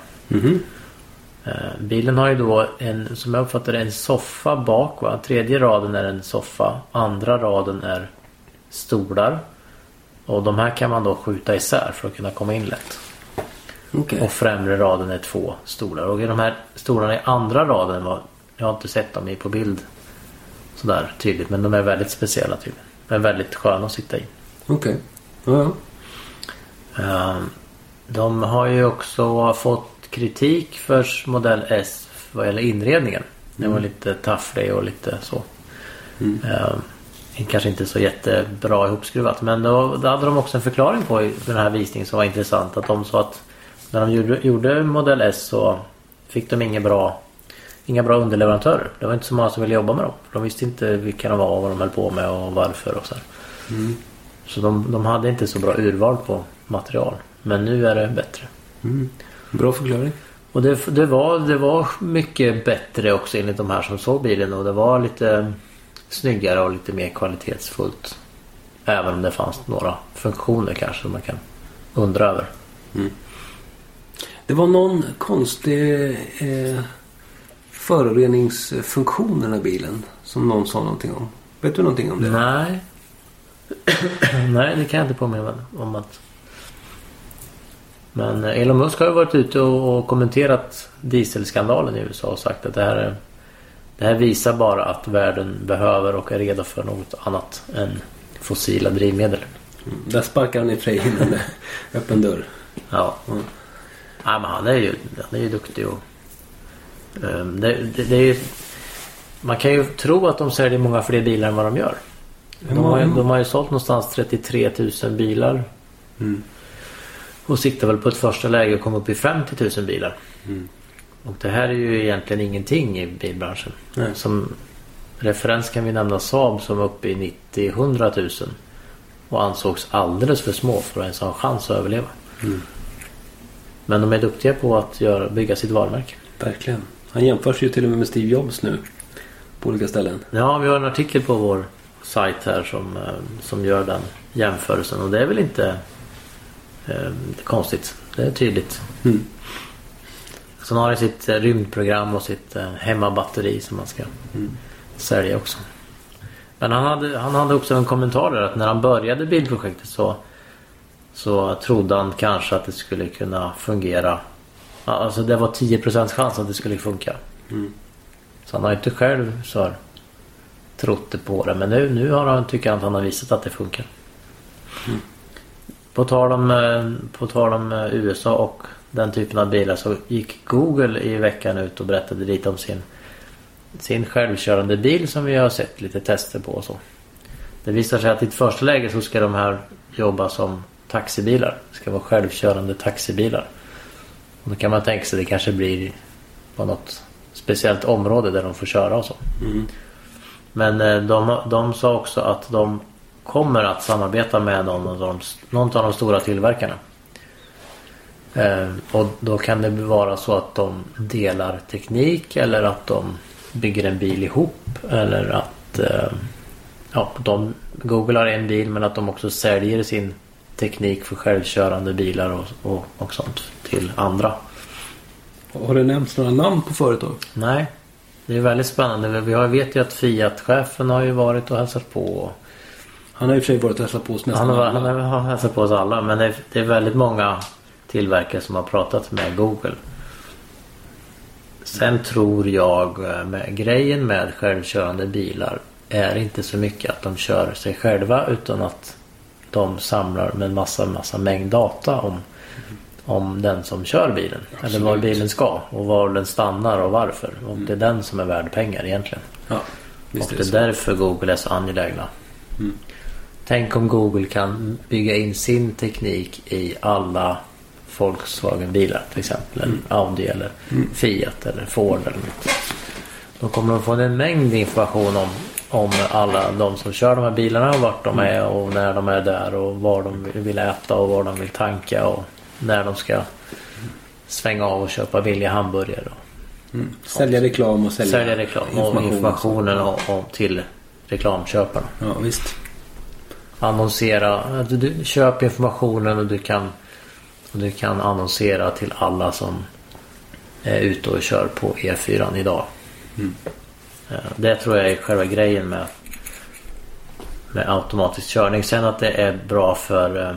[SPEAKER 3] Eh, Bilen har ju då en, som jag uppfattar det, en soffa bak. Va? Tredje raden är en soffa. Andra raden är stolar. Och de här kan man då skjuta isär för att kunna komma in lätt.
[SPEAKER 2] Okej.
[SPEAKER 3] Och främre raden är två stolar. Och de här stolarna i andra raden var, jag har inte sett dem på bild sådär tydligt. Men de är väldigt speciella tydligen. Är väldigt sköna att sitta i.
[SPEAKER 2] Okej. Ja, ja.
[SPEAKER 3] Ehm, De har ju också fått kritik för modell S vad gäller inredningen. Den var lite tafflig och lite så. Eh, kanske inte så jättebra ihopskruvat. Men då, då hade de också en förklaring på i den här visningen som var intressant. Att de sa att när de gjorde, gjorde Model S så fick de inga bra, inga bra underleverantörer. Det var inte så många som ville jobba med dem. De visste inte vilka de var, vad de höll på med och varför och så här. Så de, de hade inte så bra urval på material. Men nu är det bättre.
[SPEAKER 2] Bra förklaring.
[SPEAKER 3] Och det, det, var, det var mycket bättre också enligt de här som såg bilen och det var lite snyggare och lite mer kvalitetsfullt. Även om det fanns några funktioner kanske som man kan undra över.
[SPEAKER 2] Det var någon konstig eh, föroreningsfunktion i den här bilen. Som någon sa någonting om. Vet du någonting om det?
[SPEAKER 3] Nej. (clears throat) Nej, det kan jag inte påminna mig om att... Men Elon Musk har ju varit ute och och kommenterat dieselskandalen i USA och sagt att det här, är, det här visar bara att världen behöver och är redo för något annat än fossila drivmedel.
[SPEAKER 2] Mm. Där sparkar han i sig in en öppen dörr.
[SPEAKER 3] Ja.
[SPEAKER 2] Mm.
[SPEAKER 3] Nej, men han är ju, han är ju duktig och... ehm, det, det, det är man kan ju tro att de säljer många fler bilar än vad de gör. De har, ju, de har ju sålt någonstans 33 000 bilar.
[SPEAKER 2] Mm.
[SPEAKER 3] Och siktar väl på ett första läge att komma upp i 50 000 bilar.
[SPEAKER 2] Mm.
[SPEAKER 3] Och det här är ju egentligen ingenting i bilbranschen.
[SPEAKER 2] Nej.
[SPEAKER 3] Som referens kan vi nämna Saab som är uppe i 90-100 000. Och ansågs alldeles för små för att ens ha en chans att överleva.
[SPEAKER 2] Mm.
[SPEAKER 3] Men de är duktiga på att göra, bygga sitt varumärke.
[SPEAKER 2] Verkligen. Han jämförs ju till och med med Steve Jobs nu. På olika ställen.
[SPEAKER 3] Ja, vi har en artikel på vår sajt här som, eh, som gör den jämförelsen. Och det är väl inte eh, konstigt. Det är tydligt.
[SPEAKER 2] Mm.
[SPEAKER 3] Sen har han sitt eh, rymdprogram och sitt eh, hemmabatteri som man ska sälja också. Men han hade, han hade också en kommentar där att när han började bilprojektet så, så trodde han kanske att det skulle kunna fungera. Alltså det var 10% chans att det skulle funka. Så han har inte själv så här, trott det på det. Men nu, nu har han, tycker han att han har visat att det funkar. På tal om, eh, på tal om eh, USA och den typen av bilar så gick Google i veckan ut och berättade lite om sin, sin självkörande bil som vi har sett lite tester på och så. Det visar sig att i ett första läge så ska de här jobba som taxibilar. Det ska vara självkörande taxibilar. Och då kan man tänka sig att det kanske blir på något speciellt område där de får köra och så. Men eh, de, de sa också att de kommer att samarbeta med någon av de, någon av de stora tillverkarna. Eh, och då kan det vara så att de delar teknik eller att de bygger en bil ihop. Eller att eh, ja, de, Google har en bil men att de också säljer sin teknik för självkörande bilar och, och, och sånt till andra.
[SPEAKER 2] Har det nämnts några namn på företag?
[SPEAKER 3] Nej, det är väldigt spännande. Vi har, vet ju att Fiat-chefen har ju varit och hälsat på.
[SPEAKER 2] Han har i och för sig varit och hälsat på oss nästan
[SPEAKER 3] Han har,
[SPEAKER 2] alla.
[SPEAKER 3] han har hälsat på oss alla. Men det är, det är väldigt många tillverkare som har pratat med Google. Sen tror jag eh, med grejen med självkörande bilar är inte så mycket att de kör sig själva utan att de samlar med en massa, massa mängd data om, om den som kör bilen. Eller var bilen ska och var den stannar och varför. Och det är den som är värd pengar egentligen.
[SPEAKER 2] Ja,
[SPEAKER 3] Och
[SPEAKER 2] är
[SPEAKER 3] det
[SPEAKER 2] det
[SPEAKER 3] är
[SPEAKER 2] så.
[SPEAKER 3] därför Google är så angelägna. Tänk om Google kan bygga in sin teknik i alla Volkswagen-bilar till exempel. Eller Audi eller Fiat eller Ford eller något. Då kommer de få en mängd information om, om alla de som kör de här bilarna och vart de är och när de är där och var de vill äta och var de vill tanka och när de ska svänga av och köpa billiga hamburgare. Och
[SPEAKER 2] Sälja reklam och sälja,
[SPEAKER 3] sälja reklam och informationen om, om, till reklamköparna.
[SPEAKER 2] Ja, visst.
[SPEAKER 3] annonsera. Du, du köp informationen och du kan och du kan annonsera till alla som är ute och kör på E4 idag. Eh, Det tror jag är själva grejen med, med automatisk körning. Sen att det är bra för eh,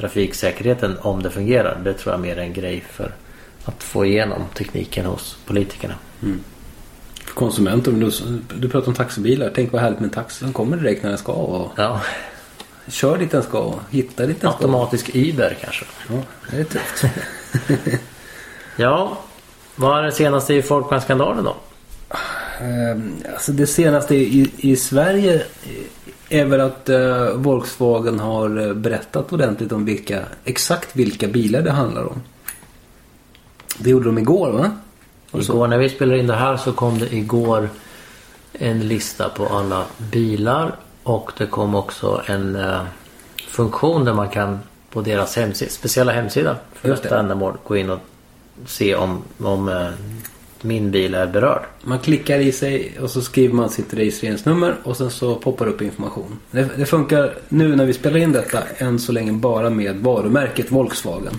[SPEAKER 3] trafiksäkerheten om det fungerar. Det tror jag mer är en grej för att få igenom tekniken hos politikerna.
[SPEAKER 2] För konsumenter. men Du, du pratar om taxibilar. Tänk vad härligt med en taxi som kommer direkt när den ska och
[SPEAKER 3] Ja,
[SPEAKER 2] kör dit den ska och hittar dit den ska.
[SPEAKER 3] automatisk Uber kanske.
[SPEAKER 2] Ja, det är tufft. (laughs)
[SPEAKER 3] Ja, Vad är det senaste i Folkvagnsskandalen då?
[SPEAKER 2] Ehm, Alltså det senaste i, i Sverige är väl att eh, Volkswagen har eh, berättat ordentligt om vilka, exakt vilka bilar det handlar om. Det gjorde de igår va? Och så.
[SPEAKER 3] Igår när vi spelade in det här så kom det igår en lista på alla bilar och det kom också en eh, funktion där man kan på deras hemsida, speciella hemsida för
[SPEAKER 2] Just det.
[SPEAKER 3] detta ändamål gå in och se om, om eh, min bil är berörd.
[SPEAKER 2] Man klickar i sig och så skriver man sitt registreringsnummer och sen så poppar upp information. Det, det funkar nu när vi spelar in detta än så länge bara med varumärket Volkswagen.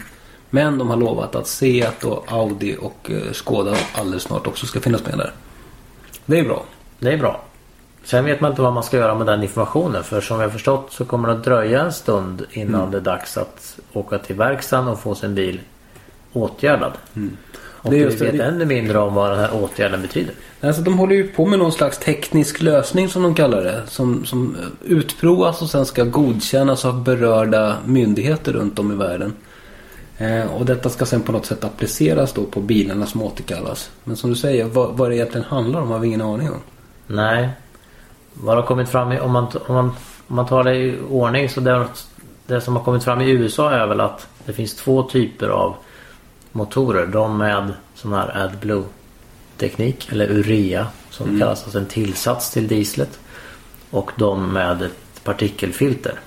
[SPEAKER 2] Men de har lovat att Seat och Audi och eh, Skoda alldeles snart också ska finnas med där. Det är bra.
[SPEAKER 3] Det är bra. Sen vet man inte vad man ska göra med den informationen för som jag har förstått så kommer det att dröja en stund innan
[SPEAKER 2] Mm.
[SPEAKER 3] det är dags att åka till verkstaden och få sin bil åtgärdad. Och.
[SPEAKER 2] Det är
[SPEAKER 3] vi
[SPEAKER 2] just det.
[SPEAKER 3] vet
[SPEAKER 2] Det-
[SPEAKER 3] ännu mindre om vad den här åtgärden betyder.
[SPEAKER 2] Alltså de håller ju på med någon slags teknisk lösning som de kallar det. Som, som utprovas och sen ska godkännas av berörda myndigheter runt om i världen. Eh, och detta ska sen på något sätt appliceras då på bilarna som återkallas. Men som du säger, vad, vad det egentligen handlar om har vi ingen aning om.
[SPEAKER 3] Nej. Vad har kommit fram i, om man, om man, om man tar det i ordning så det, det som har kommit fram i USA är väl att det finns två typer av motorer. De med sån här AdBlue teknik eller urea som det kallas, alltså en tillsats till dieslet. Och de med ett partikelfilter.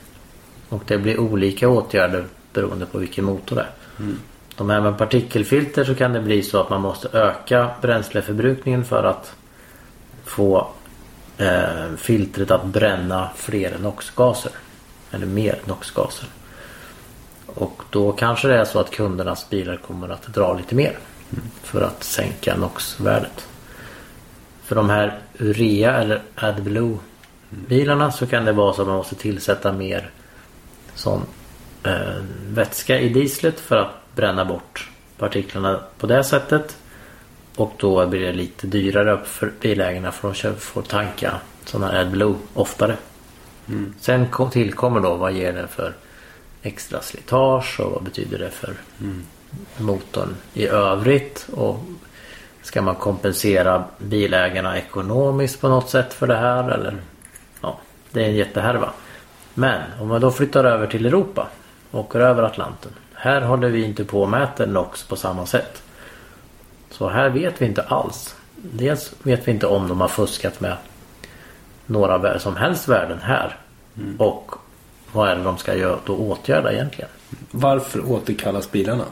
[SPEAKER 3] Och det blir olika åtgärder beroende på vilken motor det är. De här med partikelfilter så kan det bli så att man måste öka bränsleförbrukningen för att få eh, filtret att bränna fler NOx-gaser. Eller mer NOx-gaser. Och då kanske det är så att kundernas bilar kommer att dra lite mer. För att sänka NOx-värdet. För de här Urea eller AdBlue bilarna så kan det vara så att man måste tillsätta mer sån eh, vätska i dieslet för att bränna bort partiklarna på det sättet. Och då blir det lite dyrare för bilägarna för de får tanka här AdBlue oftare. Sen kom, tillkommer då vad ger det för extra slitage och vad betyder det för motorn i övrigt. Och ska man kompensera bilägarna ekonomiskt på något sätt för det här eller? Ja, det är en jättehärva. Men om man då flyttar över till Europa åker över Atlanten. Här håller vi inte på och mäter NOx på samma sätt. Så här vet vi inte alls. Dels vet vi inte om de har fuskat med några som helst värden här. Och vad är det de ska göra, då åtgärda egentligen.
[SPEAKER 2] Varför återkallas bilarna?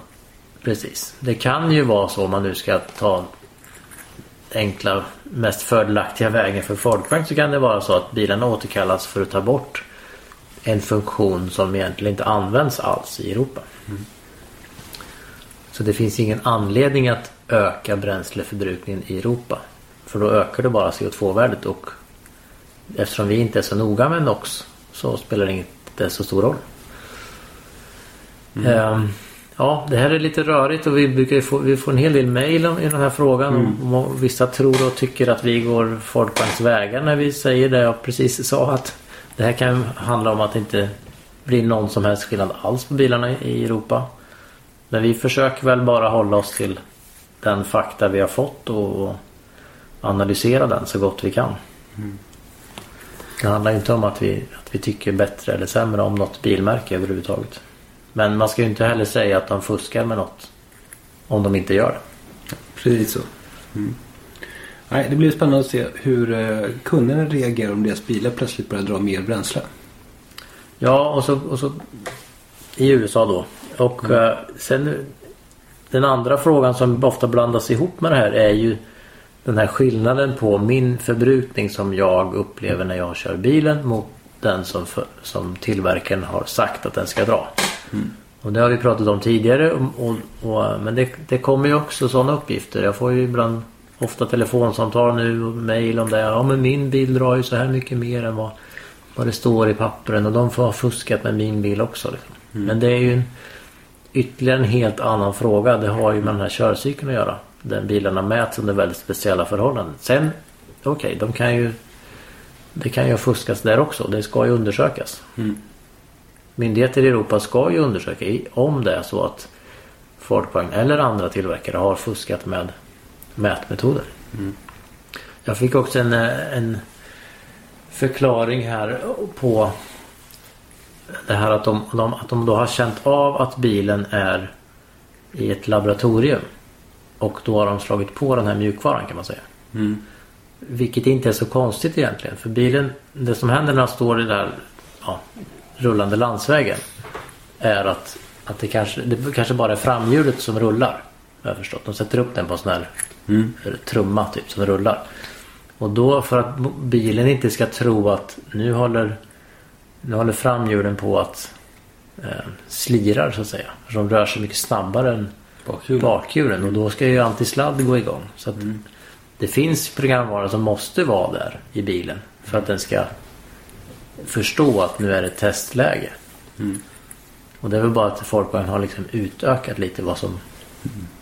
[SPEAKER 3] Precis. Det kan ju vara så om man nu ska ta enkla, mest fördelaktiga vägen för Folkbank så kan det vara så att bilarna återkallas för att ta bort en funktion som egentligen inte används alls i Europa. Så det finns ingen anledning att öka bränsleförbrukningen i Europa. För då ökar det bara CO2-värdet och eftersom vi inte är så noga med NOx så spelar det inte så stor roll. Ehm, ja, det här är lite rörigt och vi brukar få, vi får en hel del mejl om- i den här frågan. Om, om vissa tror och tycker att vi går Folkbanks vägar när vi säger det jag precis sa. Att det här kan handla om att det inte blir någon som helst skillnad alls på bilarna i- Europa. Men vi försöker väl bara hålla oss till den fakta vi har fått och analysera den så gott vi kan. Det handlar inte om att vi, att vi tycker bättre eller sämre om något bilmärke överhuvudtaget. Men man ska ju inte heller säga att de fuskar med något. Om de inte gör det.
[SPEAKER 2] Precis så. Mm. Nej, det blir spännande att se hur eh, kunderna reagerar om deras bilar plötsligt börjar dra mer bränsle.
[SPEAKER 3] Ja, och så, och så i USA då. Och eh, sen den andra frågan som ofta blandas ihop med det här är ju den här skillnaden på min förbrukning som jag upplever när jag kör bilen mot den som, för, som tillverkaren har sagt att den ska dra. Och det har vi pratat om tidigare. Och, och, och, men det, det kommer ju också sådana uppgifter. Jag får ju ibland ofta telefonsamtal nu och mejl om det. Ja men min bil drar ju så här mycket mer än vad, vad det står i pappren. Och de får ha fuskat med min bil också. Liksom. Men det är ju en, ytterligare en helt annan fråga. Det har ju med den här körcykeln att göra. Den bilarna mäts under väldigt speciella förhållanden. Sen, okej, de kan ju det kan ju ha fuskats där också. Det ska ju undersökas. Myndigheter i Europa ska ju undersöka om det är så att Folkvagn eller andra tillverkare har fuskat med mätmetoder. Jag fick också en, en förklaring här på det här att de, de, att de då har känt av att bilen är i ett laboratorium. Och då har de slagit på den här mjukvaran kan man säga. Vilket inte är så konstigt egentligen. För bilen, det som händer när den står i den här ja, rullande landsvägen. Är att, att det, kanske, det kanske bara är framhjulet som rullar. Jag har förstått. De sätter upp den på en sån här trumma typ som rullar. Och då för att bilen inte ska tro att nu håller, nu håller framhjulen på att eh, slirar så att säga. För de rör sig mycket snabbare än
[SPEAKER 2] Bakhjulen.
[SPEAKER 3] bakhjulen och då ska ju antisladd gå igång. Så att det finns programvara som måste vara där i bilen för att den ska förstå att nu är det testläge. Och det är väl bara att Folkvagn har liksom utökat lite vad som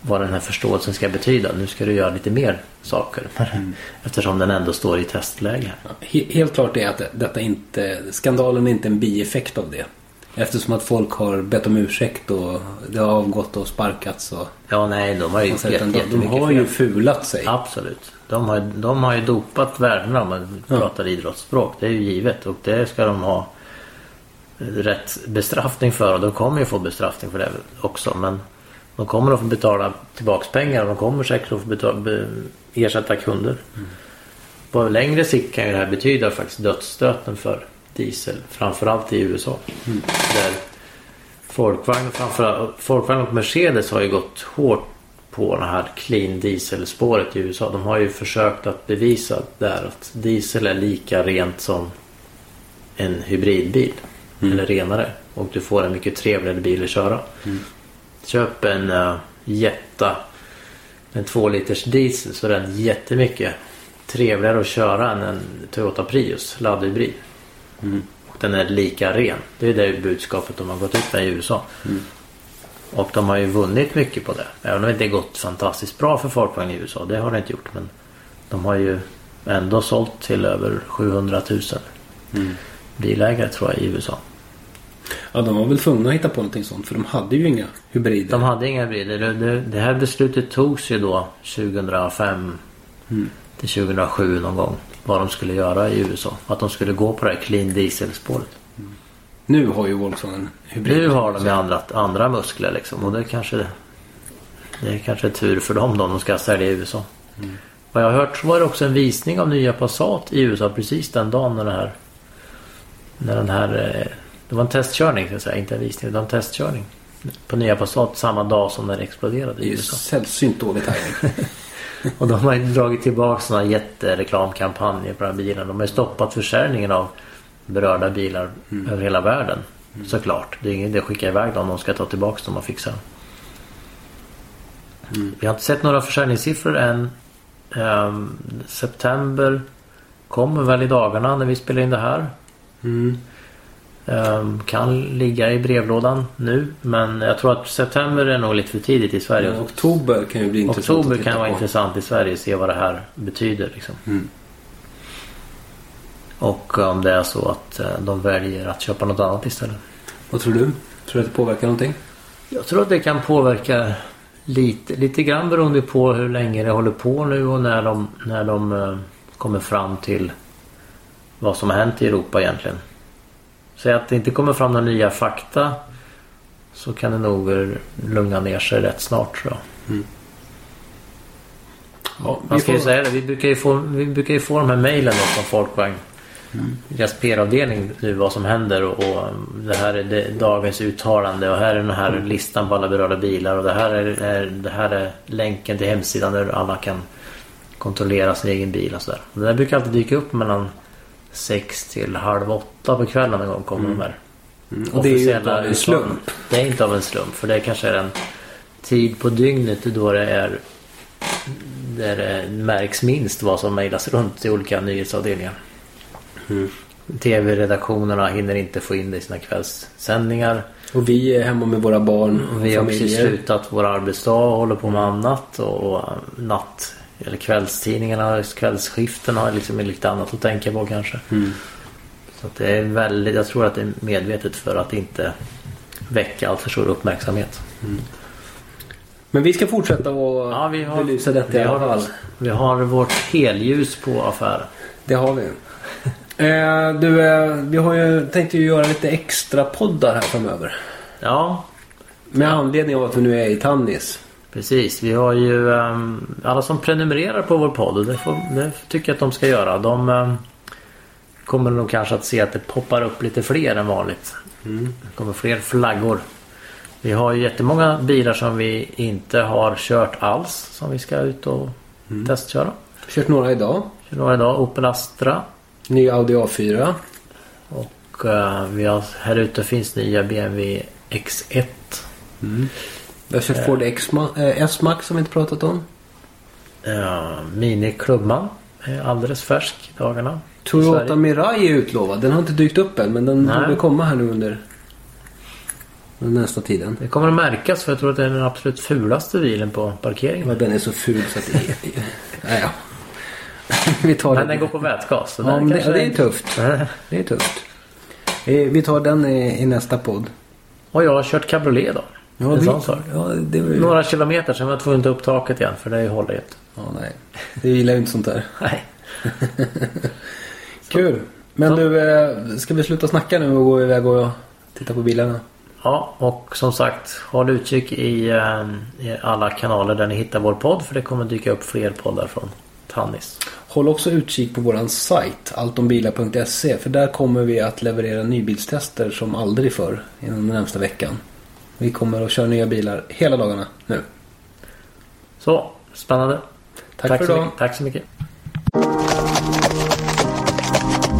[SPEAKER 3] vad den här förståelsen ska betyda. Nu ska du göra lite mer saker. (laughs) Eftersom den ändå står i testläge.
[SPEAKER 2] He- Helt klart är att det- detta inte, skandalen är inte en bieffekt av det. Eftersom att folk har bett om ursäkt och det har avgått och sparkats. Och,
[SPEAKER 3] Ja, nej, de har ju gett
[SPEAKER 2] utan de, de har
[SPEAKER 3] fel.
[SPEAKER 2] ju fulat sig.
[SPEAKER 3] Absolut. De har, de har ju dopat värdena om man pratar idrottsspråk. Det är ju givet. Och det ska de ha rätt bestraffning för. Och de kommer ju få bestraffning för det också. Men de kommer att få betala tillbaks pengar. Och de kommer säkert att få betala, be, ersätta kunder. På längre sikt kan ju det här betyda faktiskt dödsstöten för diesel. Framförallt i USA. Där Folkvagn, framförallt, Folkvagn och Mercedes har ju gått hårt på det här clean diesel-spåret i USA. De har ju försökt att bevisa där att diesel är lika rent som en hybridbil. Eller renare. Och du får en mycket trevligare bil att köra. Köp en uh, Jetta. En 2 liters diesel så är den jättemycket trevligare att köra än en Toyota Prius laddhybrid. Och den är lika ren. Det är det budskapet de har gått ut med i USA. Och de har ju vunnit mycket på det. Även om det inte gått fantastiskt bra för Folkvagn i USA. Det har det inte gjort. Men de har ju ändå sålt till över 700 000 bilägare tror jag i USA.
[SPEAKER 2] Ja, de var väl tvungna att hitta på någonting sånt. För de hade ju inga hybrider.
[SPEAKER 3] De hade inga hybrider. Det, det, det här beslutet togs ju då 2005 till 2007 någon gång. Vad de skulle göra i USA. Att de skulle gå på det här clean diesel-spåret.
[SPEAKER 2] Nu har ju Volkswagen hybrid.
[SPEAKER 3] Nu har de ju andra, andra muskler liksom. Och det kanske det är kanske tur för dem då om de ska sälja i USA. Vad jag har hört så var det också en visning av nya Passat i USA precis den dagen när det här när den här eh, det var en testkörning ska jag säga, inte en visning utan en testkörning. På nya Passat samma dag som den exploderade
[SPEAKER 2] Det är
[SPEAKER 3] i
[SPEAKER 2] ju
[SPEAKER 3] USA.
[SPEAKER 2] sällsynt dålig timing. (laughs)
[SPEAKER 3] Och de har ju dragit tillbaka sådana jättereklamkampanjer på den här bilen. De har ju stoppat försäljningen av berörda bilar över hela världen. Såklart. Det är ingen idé att skicka iväg dem. De ska ta tillbaka dem och fixa dem. Vi har inte sett några försäljningssiffror än. Ehm, september kommer väl i dagarna när vi spelar in det här. Ehm, kan ligga i brevlådan nu. Men jag tror att september är nog lite för tidigt i Sverige.
[SPEAKER 2] Men oktober kan ju bli intressant
[SPEAKER 3] Oktober kan vara
[SPEAKER 2] på.
[SPEAKER 3] intressant i Sverige. Se vad det här betyder. Liksom. Och om det är så att eh, de väljer att köpa något annat istället.
[SPEAKER 2] Vad tror du? Tror du att det påverkar någonting?
[SPEAKER 3] Jag tror att det kan påverka lite, lite grann beroende på hur länge det håller på nu och när de, när de eh, kommer fram till vad som har hänt i Europa egentligen. Säg att det inte kommer fram några nya fakta så kan det nog lugna ner sig rätt snart tror jag.
[SPEAKER 2] Ja,
[SPEAKER 3] Man ska ju
[SPEAKER 2] får...
[SPEAKER 3] säga det, vi brukar ju få, vi brukar ju få de här mejlen då från Folkvagn. Deras PR-avdelning nu vad som händer och, och det här är det, dagens uttalande och här är den här listan på alla berörda bilar och det här är, är, det här är länken till hemsidan där alla kan kontrollera sin egen bil och sådär. Det där brukar alltid dyka upp mellan sex till halv åtta på kvällen en gång kommer de här.
[SPEAKER 2] Och det är ju inte av en slump.
[SPEAKER 3] Det är inte av en slump för det kanske är en tid på dygnet då det är där det märks minst vad som mejlas runt i olika nyhetsavdelningar. TV-redaktionerna hinner inte få in det i sina kvällssändningar.
[SPEAKER 2] Och vi är hemma med våra barn och
[SPEAKER 3] Vi har precis
[SPEAKER 2] familjer.
[SPEAKER 3] slutat vår arbetsdag och håller på med annat. Och, och natt eller kvällstidningarna, kvällsskiften har liksom lite annat att tänka på kanske. Så att det är väldigt, jag tror att det är medvetet för att inte väcka allt för stor uppmärksamhet.
[SPEAKER 2] Men vi ska fortsätta att
[SPEAKER 3] Ja, vi har,
[SPEAKER 2] belysa detta
[SPEAKER 3] vi
[SPEAKER 2] i alla
[SPEAKER 3] har,
[SPEAKER 2] fall.
[SPEAKER 3] vi har vårt helljus på affären.
[SPEAKER 2] Det har vi. Eh, du, eh, vi har ju tänkt ju göra lite extra poddar här framöver.
[SPEAKER 3] Ja,
[SPEAKER 2] Med anledning av att vi nu är i Tannis.
[SPEAKER 3] Precis. Vi har ju ehm, alla som prenumererar på vår podd och det, får, det tycker jag att de ska göra. De ehm, kommer nog kanske att se att det poppar upp lite fler än vanligt. Det kommer fler flaggor. Vi har ju jättemånga bilar som vi inte har kört alls som vi ska ut och testköra.
[SPEAKER 2] Kört några idag.
[SPEAKER 3] Kör några idag. Opel Astra.
[SPEAKER 2] Ny Audi A4.
[SPEAKER 3] Och eh, vi har, här ute finns nya BMW X1.
[SPEAKER 2] Vi har kört Ford X-Ma- eh, S-Max som vi inte pratat om.
[SPEAKER 3] Uh, Mini Klubban är alldeles färsk i dagarna.
[SPEAKER 2] Toyota. Mirai är utlovad. Den har inte dykt upp än men den
[SPEAKER 3] Nej.
[SPEAKER 2] borde komma här nu under den nästa tiden.
[SPEAKER 3] Det kommer att märkas för jag tror att det är den absolut fulaste bilen på parkeringen.
[SPEAKER 2] Men den är så ful så att det är... Nej, ja. (laughs) Vi tar
[SPEAKER 3] Men
[SPEAKER 2] den.
[SPEAKER 3] den går på vätgas.
[SPEAKER 2] Ja, det, det är tufft. (laughs) Det är tufft. Eh, Vi tar den i, i nästa podd.
[SPEAKER 3] Och jag har kört cabriolet då.
[SPEAKER 2] Ja,
[SPEAKER 3] en
[SPEAKER 2] vi-
[SPEAKER 3] sån sak.
[SPEAKER 2] ja, det var ju...
[SPEAKER 3] Några kilometer sen var jag tvungen att ta upp taket igen för det håller inte.
[SPEAKER 2] Ja, nej. Det gillar ju inte sånt där. (laughs)
[SPEAKER 3] Nej. (laughs)
[SPEAKER 2] Kul. Men
[SPEAKER 3] Så.
[SPEAKER 2] du, eh, ska vi sluta snacka nu och gå iväg och titta på bilarna?
[SPEAKER 3] Ja, och som sagt håll utkik i, eh, i alla kanaler där ni hittar vår podd för det kommer dyka upp fler poddar från Tannis.
[SPEAKER 2] Håll också utkik på våran sajt, alltombilar.se. För där kommer vi att leverera nybilstester som aldrig förr inom den närmsta veckan. Vi kommer att köra nya bilar hela dagarna nu.
[SPEAKER 3] Så, spännande.
[SPEAKER 2] Tack, för
[SPEAKER 3] så
[SPEAKER 2] idag.
[SPEAKER 3] Tack så mycket.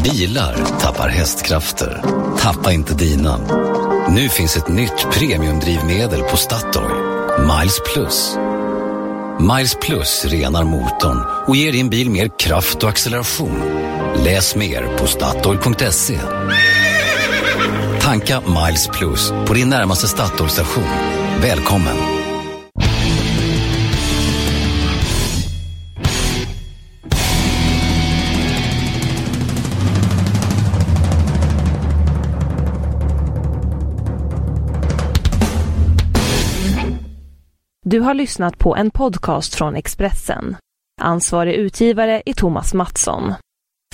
[SPEAKER 1] Bilar tappar hästkrafter. Tappa inte dina. Nu finns ett nytt premiumdrivmedel på Statoil. Miles Plus. Miles Plus renar motorn och ger din bil mer kraft och acceleration. Läs mer på Statoil.se. Tanka Miles Plus på din närmaste Statoilstation. Välkommen!
[SPEAKER 4] Du har lyssnat på en podcast från Expressen. Ansvarig utgivare är Thomas Mattsson.